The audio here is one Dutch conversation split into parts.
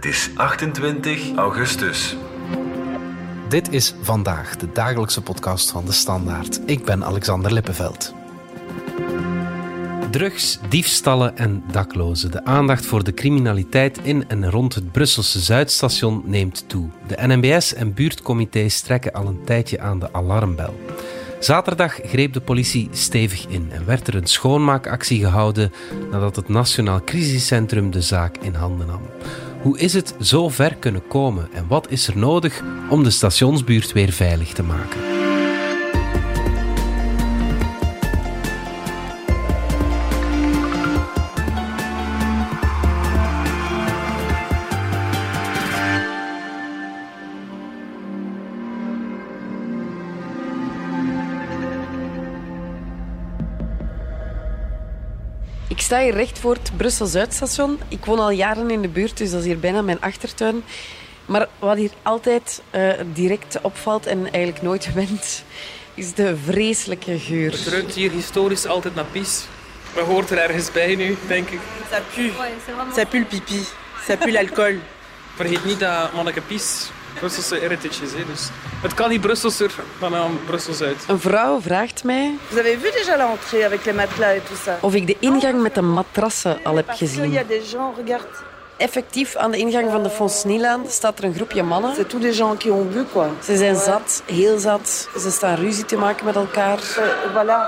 Het is 28 augustus. Dit is vandaag de dagelijkse podcast van de Standaard. Ik ben Alexander Lippenveld. Drugs, diefstallen en daklozen. De aandacht voor de criminaliteit in en rond het Brusselse Zuidstation neemt toe. De NMBS en buurtcomité's trekken al een tijdje aan de alarmbel. Zaterdag greep de politie stevig in en werd er een schoonmaakactie gehouden nadat het Nationaal Crisiscentrum de zaak in handen nam. Hoe is het zo ver kunnen komen en wat is er nodig om de stationsbuurt weer veilig te maken? Sta hier recht voor het Brussel-Zuidstation. Ik woon al jaren in de buurt, dus dat is hier bijna mijn achtertuin. Maar wat hier altijd uh, direct opvalt en eigenlijk nooit went, is de vreselijke geur. Het ruikt hier historisch altijd naar pies. Maar hoort er ergens bij nu, denk ik. Ça pue. Ça pue le pipi. Ça pue l'alcool. Vergeet niet dat manneke pies Brusselse heritage is. Hè. Dus het kan niet Brusselser dan aan Brussel-Zuid. Een vrouw vraagt mij... Vous avez vu déjà l'entrée avec les matelas et tout ça? Of ik de ingang met de matrassen al heb gezien. Des gens, regarde. Effectief aan de ingang van de Fonsnielaan staat er een groepje mannen. C'est tous des gens qui ont bu, quoi. Ze zijn zat, heel zat. Ze staan ruzie te maken met elkaar. Euh, voilà.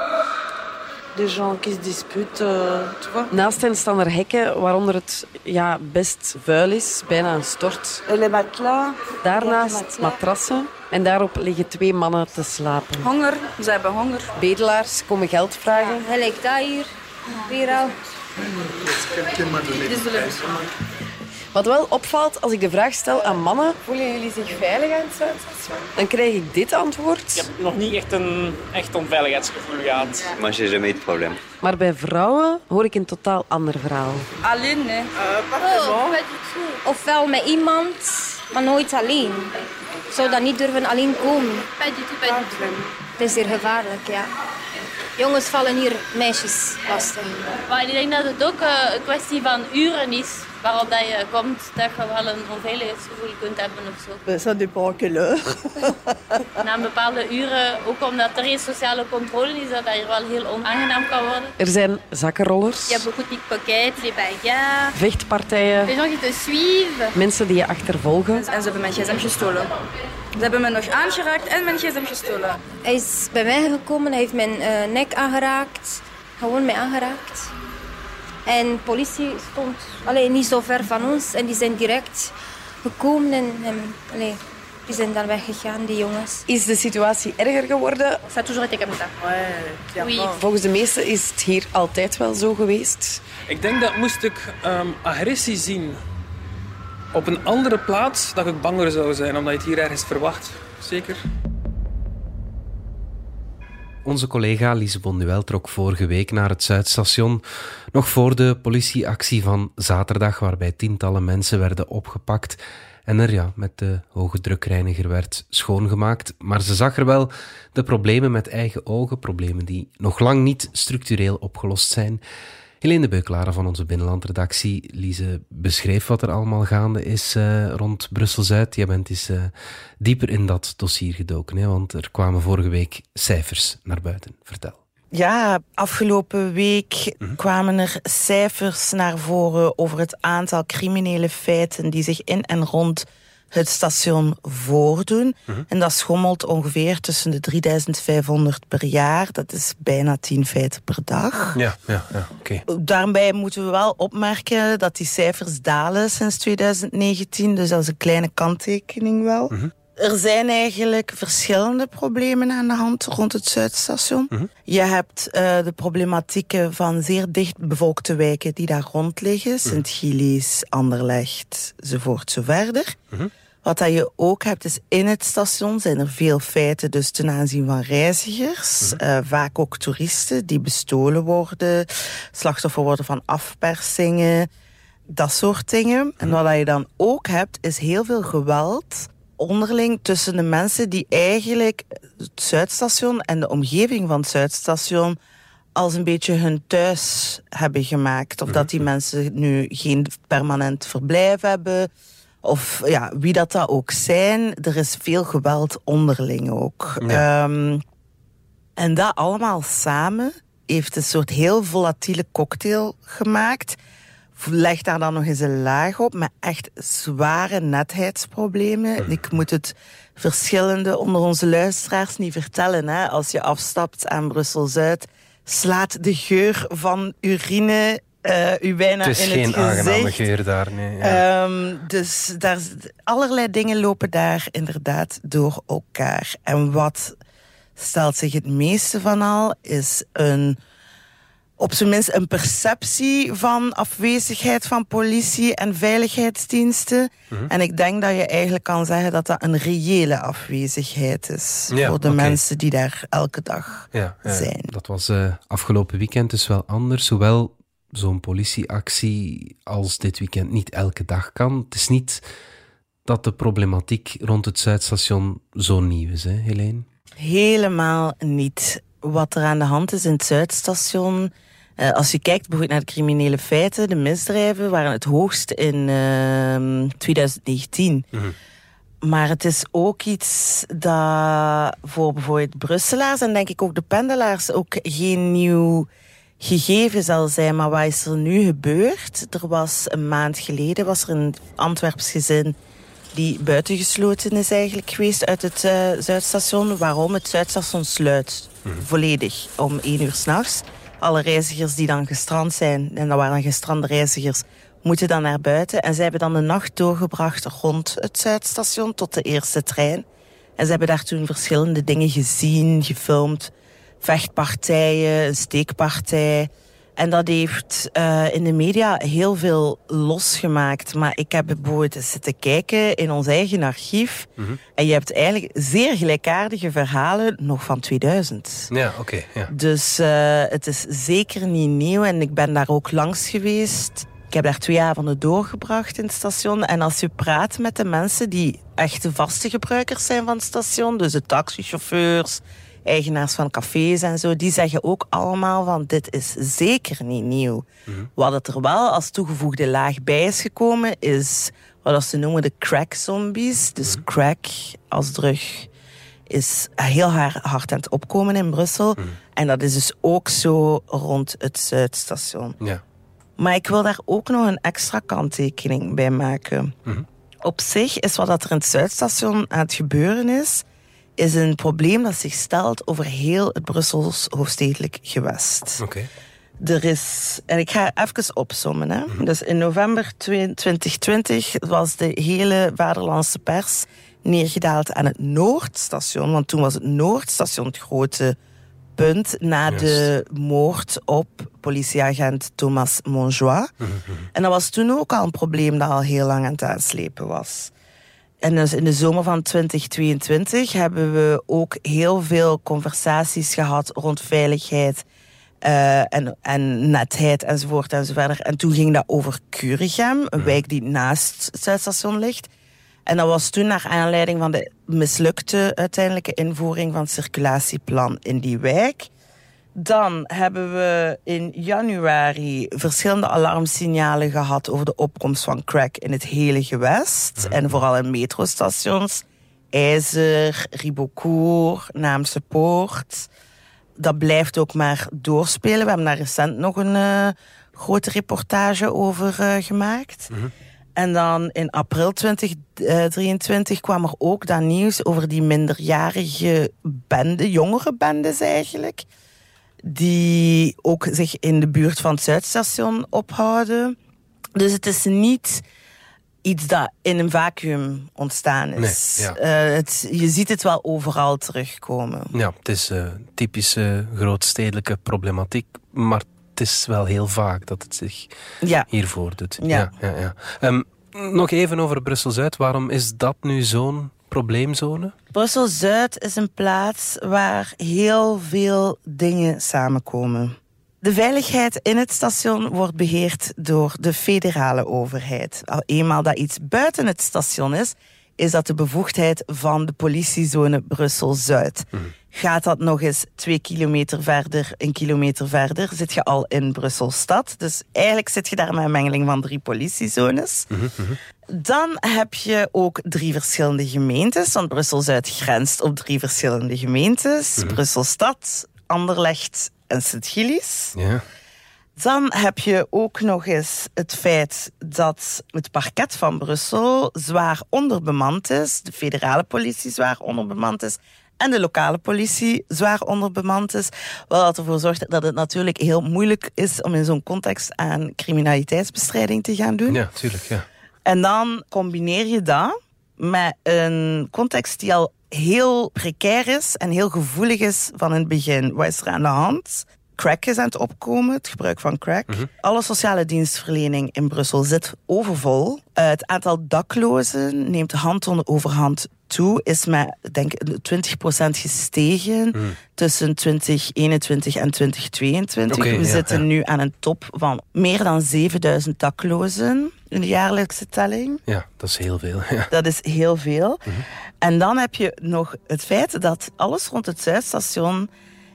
Des gens qui se disputent, euh, tu vois. Naast hen staan er hekken waaronder het ja, best vuil is, bijna een stort. Matelas. Daarnaast matrassen. En daarop liggen twee mannen te slapen. Honger, ze hebben honger. Bedelaars komen geld vragen. Gelijk daar hier, hier al. Wat wel opvalt als ik de vraag stel aan mannen, voelen jullie zich veilig aan het Zuidstation? Dan krijg ik dit antwoord. Ik heb nog niet echt een echt onveiligheidsgevoel gehad. Maar jamais eu de problème. Maar bij vrouwen hoor ik een totaal ander verhaal. Alleen, hè? Uh, Oh, Ofwel met iemand, maar nooit alleen. Ik zou dan niet durven alleen komen. Het is hier gevaarlijk, ja. Jongens vallen hier meisjes lastig. Maar ik denk dat het ook eh, een kwestie van uren is waarop dat je komt, dat je wel een onveiligheidsgevoel kunt hebben of zo. Ça dépend à quelle heure. Na een bepaalde uren, ook omdat er geen sociale controle is, dat dat hier wel heel onaangenaam kan worden. Er zijn zakkenrollers, Je hebt beaucoup de pickpockets, des bagarres, vechtpartijen, des gens qui te suivent. mensen die je achtervolgen. En ze hebben mijn gsm gestolen. Ze hebben me nog aangeraakt en mijn gsm gestolen. Hij is bij mij gekomen, hij heeft mijn eh, nek aangeraakt. Gewoon mij aangeraakt. En de politie stond allee, niet zo ver van ons. En die zijn direct gekomen en allee, die zijn dan weggegaan, die jongens. Is de situatie erger geworden? Ça a toujours été comme ça. Ouais, Oui. clairement. Volgens de meesten is het hier altijd wel zo geweest. Ik denk dat moest ik ehm, agressie zien op een andere plaats, dat ik banger zou zijn, omdat je het hier ergens verwacht. Zeker. Onze collega Lise Bonduel trok vorige week naar het Zuidstation, nog voor de politieactie van zaterdag, waarbij tientallen mensen werden opgepakt en er ja, met de hoge drukreiniger werd schoongemaakt. Maar ze zag er wel de problemen met eigen ogen, problemen die nog lang niet structureel opgelost zijn. Helene de Beuklaren van onze binnenlandredactie, Lise, beschreef wat er allemaal gaande is eh, rond Brussel-Zuid. Jij bent eens eh, dieper in dat dossier gedoken, hè, want er kwamen vorige week cijfers naar buiten. Vertel. Ja, afgelopen week kwamen er cijfers naar voren over het aantal criminele feiten die zich in en rond het station voordoen. En dat schommelt ongeveer tussen de 3500 per jaar. Dat is bijna 10 feiten per dag. Ja, ja, ja oké. Daarbij moeten we wel opmerken dat die cijfers dalen sinds 2019. Dus dat is een kleine kanttekening wel. Er zijn eigenlijk verschillende problemen aan de hand rond het Zuidstation. Je hebt eh, de problematieken van zeer dicht bevolkte wijken die daar rond liggen. Sint-Gilles, Anderlecht, enzovoort, zo verder. Wat dat je ook hebt is in het station zijn er veel feiten dus ten aanzien van reizigers. eh, vaak ook toeristen die bestolen worden, slachtoffer worden van afpersingen, dat soort dingen. En wat dat je dan ook hebt is heel veel geweld onderling tussen de mensen die eigenlijk het Zuidstation en de omgeving van het Zuidstation als een beetje hun thuis hebben gemaakt. Of dat die mensen nu geen permanent verblijf hebben. Of ja, wie dat, dat ook zijn, er is veel geweld onderling ook. Ehm, en dat allemaal samen heeft een soort heel volatiele cocktail gemaakt. Leg daar dan nog eens een laag op met echt zware netheidsproblemen. Ik moet het verschillende onder onze luisteraars niet vertellen. Hè? Als je afstapt aan Brussel-Zuid, slaat de geur van urine uh, u bijna het is geen het aangename geur daar, nee. Ja. Um, dus daar, allerlei dingen lopen daar inderdaad door elkaar. En wat stelt zich het meeste van al, is een op zijn minst een perceptie van afwezigheid van politie en veiligheidsdiensten. Mm -hmm. En ik denk dat je eigenlijk kan zeggen dat dat een reële afwezigheid is ja, voor de okay. mensen die daar elke dag ja, zijn. Dat was uh, afgelopen weekend dus wel anders. Zowel zo'n politieactie als dit weekend niet elke dag kan. Het is niet dat de problematiek rond het Zuidstation zo nieuw is, hè, Helene? Helemaal niet. Wat er aan de hand is in het Zuidstation... Uh, als je kijkt bijvoorbeeld naar de criminele feiten, de misdrijven waren het hoogst in uh, 2019. Mhm. Mm. Maar het is ook iets dat voor bijvoorbeeld Brusselaars en denk ik ook de pendelaars ook geen nieuw gegeven zal zijn. Maar wat is er nu gebeurd? Er was een maand geleden was er een Antwerps gezin die buitengesloten is eigenlijk geweest uit het uh, Zuidstation. Waarom? Het Zuidstation sluit Mhm. volledig om één uur s'nachts. Alle reizigers die dan gestrand zijn, en dat waren dan gestrande reizigers, moeten dan naar buiten. En zij hebben dan de nacht doorgebracht rond het Zuidstation tot de eerste trein. En ze hebben daar toen verschillende dingen gezien, gefilmd. Vechtpartijen, een steekpartij. En dat heeft uh, in de media heel veel losgemaakt. Maar ik heb bijvoorbeeld zitten kijken in ons eigen archief. Mm -hmm. En je hebt eigenlijk zeer gelijkaardige verhalen nog van 2000. Ja, oké. Okay, ja. Dus uh, het is zeker niet nieuw. En ik ben daar ook langs geweest. Ik heb daar twee avonden doorgebracht in het station. En als je praat met de mensen die echte vaste gebruikers zijn van het station, dus de taxichauffeurs, eigenaars van cafés en zo, die zeggen ook allemaal van dit is zeker niet nieuw. Mm-hmm. Wat het er wel als toegevoegde laag bij is gekomen, is wat ze noemen de crack zombies. Dus Mm-hmm. crack als drug is heel hard aan het opkomen in Brussel. Mm-hmm. En dat is dus ook zo rond het Zuidstation. Ja. Maar ik wil daar ook nog een extra kanttekening bij maken. Op zich is wat er in het Zuidstation aan het gebeuren is, is een probleem dat zich stelt over heel het Brussels hoofdstedelijk gewest. Oké. Okay. Er is, en ik ga even opsommen. Hè. Mhm. Dus in november 2020 was de hele vaderlandse pers neergedaald aan het Noordstation. Want toen was het Noordstation het grote punt na de moord op politieagent Thomas Monjoie. Mhm. En dat was toen ook al een probleem dat al heel lang aan het aanslepen was. En dus in de zomer van 2022 hebben we ook heel veel conversaties gehad rond veiligheid uh, en, en netheid enzovoort enzoverder. En toen ging dat over Curigem, een wijk die naast het Zuidstation ligt. En dat was toen naar aanleiding van de mislukte uiteindelijke invoering van het circulatieplan in die wijk. Dan hebben we in januari verschillende alarmsignalen gehad over de opkomst van crack in het hele gewest. En vooral in metrostations. IJzer, Ribocourt, Naamse Poort. Dat blijft ook maar doorspelen. We hebben daar recent nog een uh, grote reportage over uh, gemaakt. Mhm. En dan in april 2023 kwam er ook dat nieuws over die minderjarige bende, jongere bendes eigenlijk die ook zich in de buurt van het Zuidstation ophouden. Dus het is niet iets dat in een vacuüm ontstaan is. Nee, ja. uh, het, je ziet het wel overal terugkomen. Ja, het is uh, typische grootstedelijke problematiek, maar het is wel heel vaak dat het zich ja. hier voordoet. Ja. Ja, ja, um, nog even over Brussel-Zuid. Waarom is dat nu zo'n probleemzone? Brussel-Zuid is een plaats waar heel veel dingen samenkomen. De veiligheid in het station wordt beheerd door de federale overheid. Al eenmaal dat iets buiten het station is, is dat de bevoegdheid van de politiezone Brussel-Zuid. Mhm. Gaat dat nog eens twee kilometer verder, een kilometer verder, zit je al in Brussel-stad. Dus eigenlijk zit je daar met een mengeling van drie politiezones. Dan heb je ook drie verschillende gemeentes, want Brussel-Zuid grenst op drie verschillende gemeentes. Brussel-stad, Anderlecht en Sint-Gilles. Ja. Dan heb je ook nog eens het feit dat het parket van Brussel zwaar onderbemand is. De federale politie zwaar onderbemand is. En de lokale politie zwaar onderbemand is. Wat ervoor zorgt dat het natuurlijk heel moeilijk is om in zo'n context aan criminaliteitsbestrijding te gaan doen. Ja, tuurlijk. Ja. En dan combineer je dat met een context die al heel precair is en heel gevoelig is van in het begin. Wat is er aan de hand? Crack is aan het opkomen, het gebruik van crack. Alle sociale dienstverlening in Brussel zit overvol. Uh, het aantal daklozen neemt hand over hand toe, is met denk ik 20% gestegen tussen 2021 en 2022. Oké, We ja, zitten ja. nu aan een top van meer dan 7000 daklozen in de jaarlijkse telling. ja, dat is heel veel. Ja. Dat is heel veel. En dan heb je nog het feit dat alles rond het Zuidstation...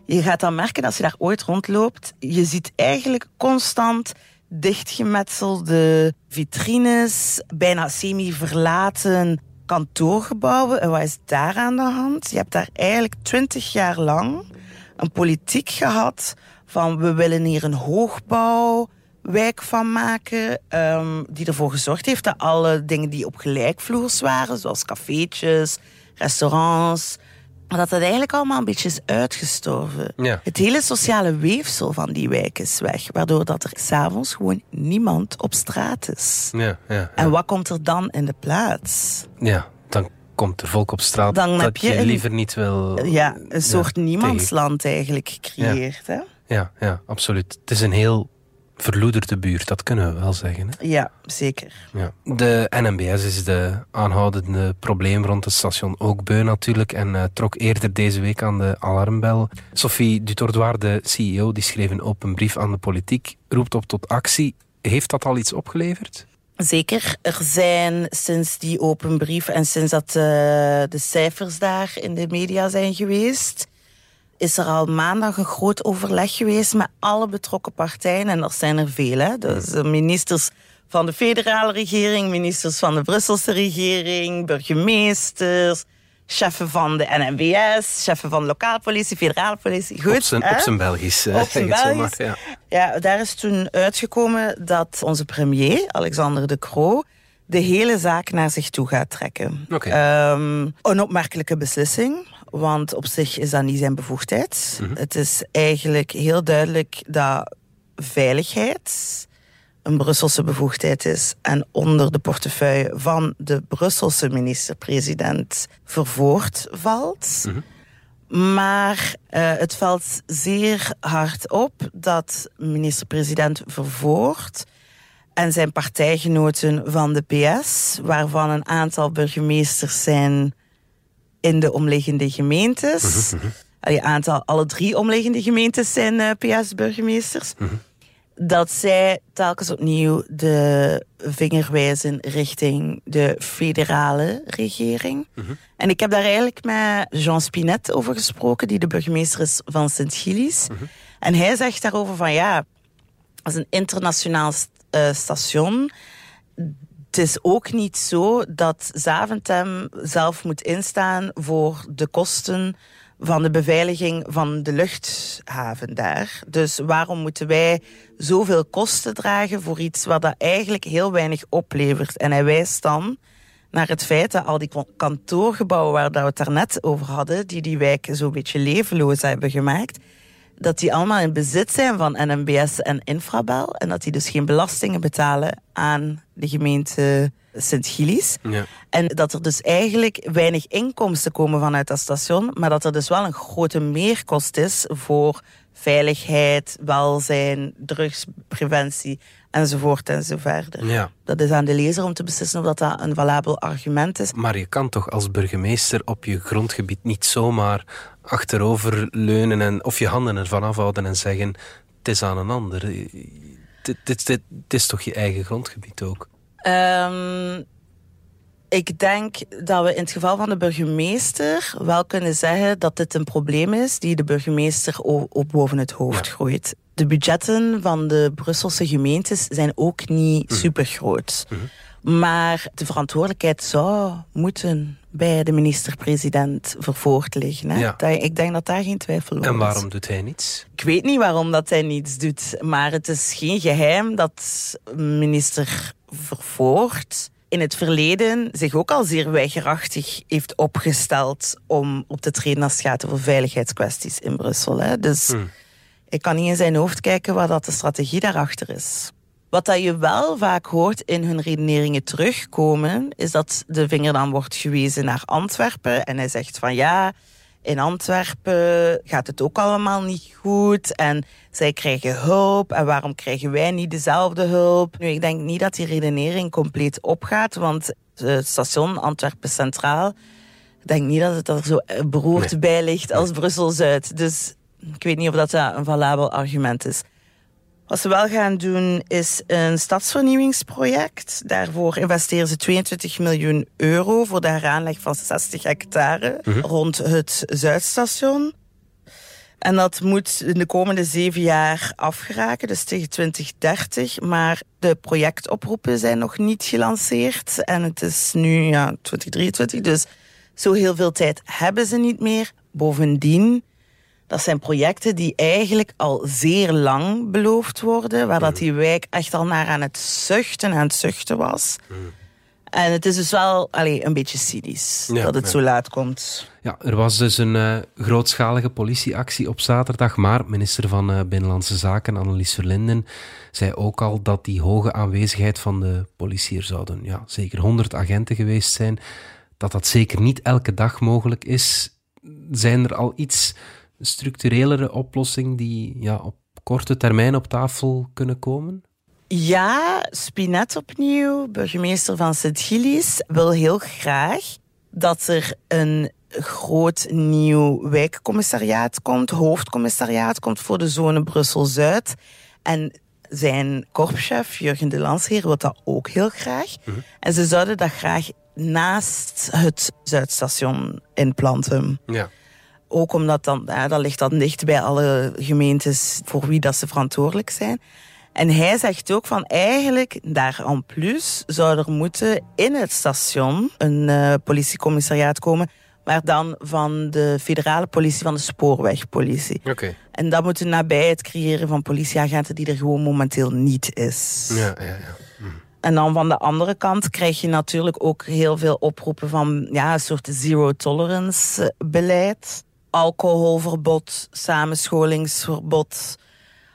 Je gaat dan merken als je daar ooit rondloopt... Je ziet eigenlijk constant dichtgemetselde vitrines... bijna semi-verlaten kantoorgebouwen. En wat is daar aan de hand? Je hebt daar eigenlijk twintig jaar lang een politiek gehad... van we willen hier een hoogbouw wijk van maken. ehm, die ervoor gezorgd heeft dat alle dingen die op gelijkvloers waren, zoals cafeetjes, restaurants, maar dat dat eigenlijk allemaal een beetje is uitgestorven. Ja. Het hele sociale weefsel van die wijk is weg, waardoor dat er s'avonds gewoon niemand op straat is. Ja, ja, En wat komt er dan in de plaats? ja, dan komt er volk op straat Dan dat heb je liever niet wil... Ja, een soort tegen- niemandsland eigenlijk gecreëerd. Hè? Ja, ja, absoluut. Het is een heel verloederde buurt, dat kunnen we wel zeggen. Hè? Ja, zeker. Ja. De NMBS is de aanhoudende probleem rond het station ook beu natuurlijk en eh, trok eerder deze week aan de alarmbel. Sophie Dutordoir, de CEO, die schreef een open brief aan de politiek, roept op tot actie. Heeft dat al iets opgeleverd? Zeker. Er zijn sinds die open brief en sinds dat eh, de cijfers daar in de media zijn geweest, is er al maandag een groot overleg geweest met alle betrokken partijen. En dat zijn er veel. Hè? Dus de ministers van de federale regering, ministers van de Brusselse regering, burgemeesters, cheffen van de NMBS, cheffen van de lokale politie, federale politie. Goed, op zijn, hè? op zijn Belgisch. eh, Op zijn Belgisch. maar, Ja. Ja, daar is toen uitgekomen dat onze premier, Alexander de Croo, de hele zaak naar zich toe gaat trekken. Oké. Ehm, een opmerkelijke beslissing, want op zich is dat niet zijn bevoegdheid. Het is eigenlijk heel duidelijk dat veiligheid een Brusselse bevoegdheid is en onder de portefeuille van de Brusselse minister-president vervoerd valt. Maar eh, het valt zeer hard op dat minister-president Vervoort en zijn partijgenoten van de PS, waarvan een aantal burgemeesters zijn in de omliggende gemeentes. Allee, aantal, alle drie omliggende gemeentes zijn eh, PS-burgemeesters. Dat zij telkens opnieuw de vinger wijzen richting de federale regering. En ik heb daar eigenlijk met Jean Spinet over gesproken, die de burgemeester is van Sint-Gilles. En hij zegt daarover van ja, als een internationaal st- eh, station. Het is ook niet zo dat Zaventem zelf moet instaan voor de kosten van de beveiliging van de luchthaven daar. Dus waarom moeten wij zoveel kosten dragen voor iets wat dat eigenlijk heel weinig oplevert? En hij wijst dan naar het feit dat al die kantoorgebouwen waar dat we het daarnet over hadden, die die wijk zo'n beetje levenloos hebben gemaakt, dat die allemaal in bezit zijn van NMBS en Infrabel en dat die dus geen belastingen betalen aan de gemeente Sint-Gilles. Ja. En dat er dus eigenlijk weinig inkomsten komen vanuit dat station, maar dat er dus wel een grote meerkost is voor veiligheid, welzijn, drugspreventie enzovoort enzoverder. Ja. Dat is aan de lezer om te beslissen of dat, dat een valabel argument is. Maar je kan toch als burgemeester op je grondgebied niet zomaar achterover leunen en, of je handen ervan afhouden en zeggen: Het is aan een ander. Dit, dit, dit, dit is toch je eigen grondgebied ook? Ehm, Ik denk dat we in het geval van de burgemeester wel kunnen zeggen dat dit een probleem is die de burgemeester op boven het hoofd gooit. De budgetten van de Brusselse gemeentes zijn ook niet mm. super groot. Mhm. Maar de verantwoordelijkheid zou moeten bij de minister-president vervoerd liggen. Hè? Ja. ik denk dat daar geen twijfel over is. En waarom doet hij niets? Ik weet niet waarom dat hij niets doet. Maar het is geen geheim dat minister Vervoort in het verleden zich ook al zeer weigerachtig heeft opgesteld om op te treden als het gaat over veiligheidskwesties in Brussel. Hè? Dus hmm. ik kan niet in zijn hoofd kijken wat dat de strategie daarachter is. Wat dat je wel vaak hoort in hun redeneringen terugkomen, is dat de vinger dan wordt gewezen naar Antwerpen. En hij zegt van ja, in Antwerpen gaat het ook allemaal niet goed. En zij krijgen hulp. En waarom krijgen wij niet dezelfde hulp? Nu, ik denk niet dat die redenering compleet opgaat. Want het station Antwerpen Centraal, ik denk niet dat het er zo beroerd bij ligt als Brussel-Zuid. Dus ik weet niet of dat een valabel argument is. Wat ze wel gaan doen is een stadsvernieuwingsproject. Daarvoor investeren ze 22 miljoen euro voor de heraanleg van 60 hectare mhm. rond het Zuidstation. En dat moet in de komende zeven jaar afgeraken, dus tegen 2030. Maar de projectoproepen zijn nog niet gelanceerd. En het is nu ja, 2023, dus zo heel veel tijd hebben ze niet meer. Bovendien dat zijn projecten die eigenlijk al zeer lang beloofd worden, waar dat mm. die wijk echt al naar aan het zuchten en het zuchten was. Mm. En het is dus wel allee, een beetje cynisch dat het zo laat komt. Ja, er was dus een uh, grootschalige politieactie op zaterdag, maar minister van uh, Binnenlandse Zaken, Annelies Verlinden, zei ook al dat die hoge aanwezigheid van de politie, er zouden ja, zeker 100 agenten geweest zijn, dat dat zeker niet elke dag mogelijk is. Zijn er al iets structurelere oplossing die ja, op korte termijn op tafel kunnen komen? Ja, Spinet opnieuw, burgemeester van Sint-Gilles, wil heel graag dat er een groot nieuw wijkcommissariaat komt, hoofdcommissariaat komt voor de zone Brussel-Zuid. En zijn korpschef, Jurgen de Lansheer, wil dat ook heel graag. Mhm. En ze zouden dat graag naast het Zuidstation inplanten. Ja. Ook omdat dan, ja, dat ligt dan dicht bij alle gemeentes voor wie dat ze verantwoordelijk zijn. En hij zegt ook van eigenlijk, daar en plus, zou er moeten in het station een uh, politiecommissariaat komen, maar dan van de federale politie, van de spoorwegpolitie. Oké. En dat moet nabij het creëren van politieagenten die er gewoon momenteel niet is. Ja, ja, ja. Hm. En dan van de andere kant krijg je natuurlijk ook heel veel oproepen van ja, een soort zero tolerance eh, beleid alcoholverbod, samenscholingsverbod,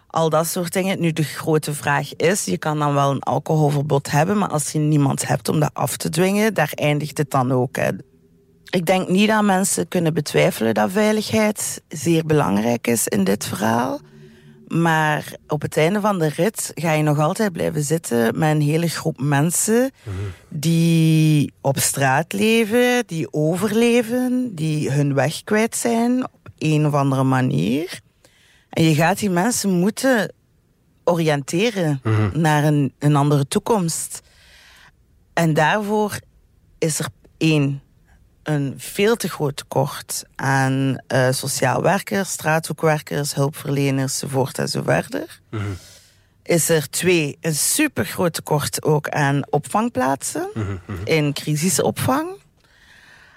al dat soort dingen. Nu, de grote vraag is, je kan dan wel een alcoholverbod hebben, maar als je niemand hebt om dat af te dwingen, daar eindigt het dan ook. Ik denk niet dat mensen kunnen betwijfelen dat veiligheid zeer belangrijk is in dit verhaal. Maar op het einde van de rit ga je nog altijd blijven zitten met een hele groep mensen die op straat leven, die overleven, die hun weg kwijt zijn op een of andere manier. En je gaat die mensen moeten oriënteren mhm. naar een, een andere toekomst. En daarvoor is er één een veel te groot tekort aan uh, sociaal werkers, straathoekwerkers, hulpverleners, enzovoort en zo verder. Mhm. Is er twee, een super groot tekort ook aan opvangplaatsen mhm, mhm. in crisisopvang.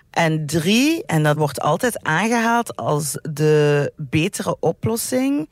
En drie, en dat wordt altijd aangehaald als de betere oplossing.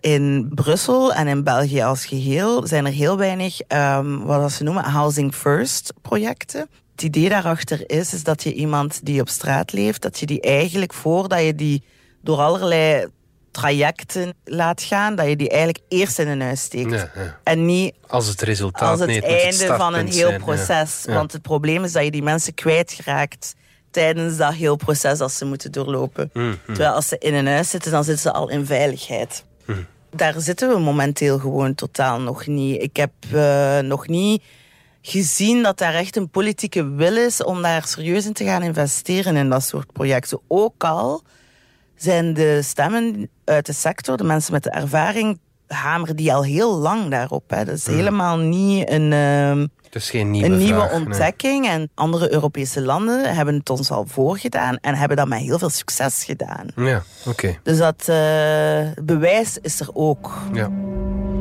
In Brussel en in België als geheel zijn er heel weinig, um, wat ze noemen, housing first projecten het idee daarachter is, is dat je iemand die op straat leeft, dat je die eigenlijk voordat je die door allerlei trajecten laat gaan, dat je die eigenlijk eerst in een huis steekt. Ja, ja. En niet als het resultaat als het nee, einde van een heel proces. Want het probleem is dat je die mensen kwijtgeraakt tijdens dat heel proces dat ze moeten doorlopen. Mm, mm. Terwijl als ze in een huis zitten, dan zitten ze al in veiligheid. Mm. Daar zitten we momenteel gewoon totaal nog niet. Ik heb uh, nog niet gezien dat daar echt een politieke wil is om daar serieus in te gaan investeren in dat soort projecten. Ook al zijn de stemmen uit de sector, de mensen met de ervaring, hameren die al heel lang daarop. Hè. Dat is helemaal niet een... Uh, Dus geen nieuwe een nieuwe vraag, nee. ontdekking. En andere Europese landen hebben het ons al voorgedaan en hebben dat met heel veel succes gedaan. Ja, oké. Dus dat eh, bewijs is er ook. Ja.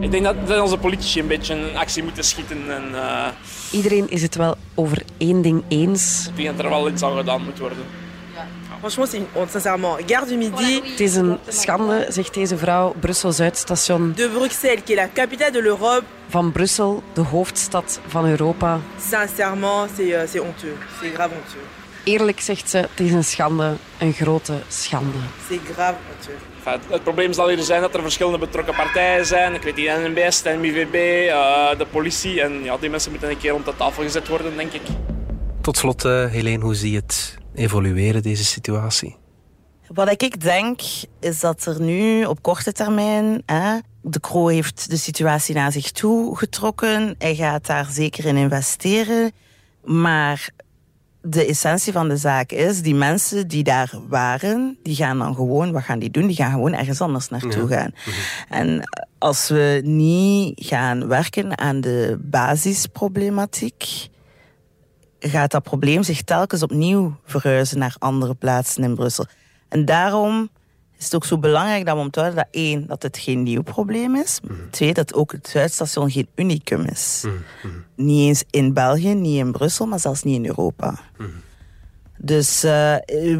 Ik denk dat, dat onze politici een beetje in actie moeten schieten. En eh, Iedereen is het wel over één ding eens. ik denk dat er wel iets aan gedaan moet worden. Franchement, c'est une honte, sincèrement. Gare du Midi Het is een schande, zegt deze vrouw. Brussel-Zuidstation de Bruxelles, qui est la capitale de l'Europe, van Brussel, de hoofdstad van Europa. sincèrement, c'est euh, c'est honteux. C'est grave honteux. Eerlijk zegt ze, het is een schande, een grote schande. C'est grave honteux. Enfin, het probleem zal hier zijn dat er verschillende betrokken partijen zijn. Ik weet niet, NMBS, de MIVB, eh, de politie. En ja, die mensen moeten een keer rond de tafel gezet worden, denk ik. Tot slot, eh Helene, hoe zie je het evolueren, deze situatie? Wat ik denk, is dat er nu op korte termijn... Hè, de Croo heeft de situatie naar zich toe getrokken. Hij gaat daar zeker in investeren. Maar de essentie van de zaak is, die mensen die daar waren, die gaan dan gewoon, wat gaan die doen? Die gaan gewoon ergens anders naartoe gaan. En als we niet gaan werken aan de basisproblematiek, gaat dat probleem zich telkens opnieuw verhuizen naar andere plaatsen in Brussel. En daarom is het ook zo belangrijk dat we onthouden dat één, dat het geen nieuw probleem is. Twee, dat ook het Zuidstation geen unicum is. Niet eens in België, niet in Brussel, maar zelfs niet in Europa. Dus eh,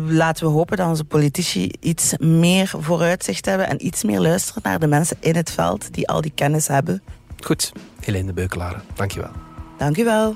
laten we hopen dat onze politici iets meer vooruitzicht hebben en iets meer luisteren naar de mensen in het veld die al die kennis hebben. Goed, Helene de dankjewel. Dank u wel.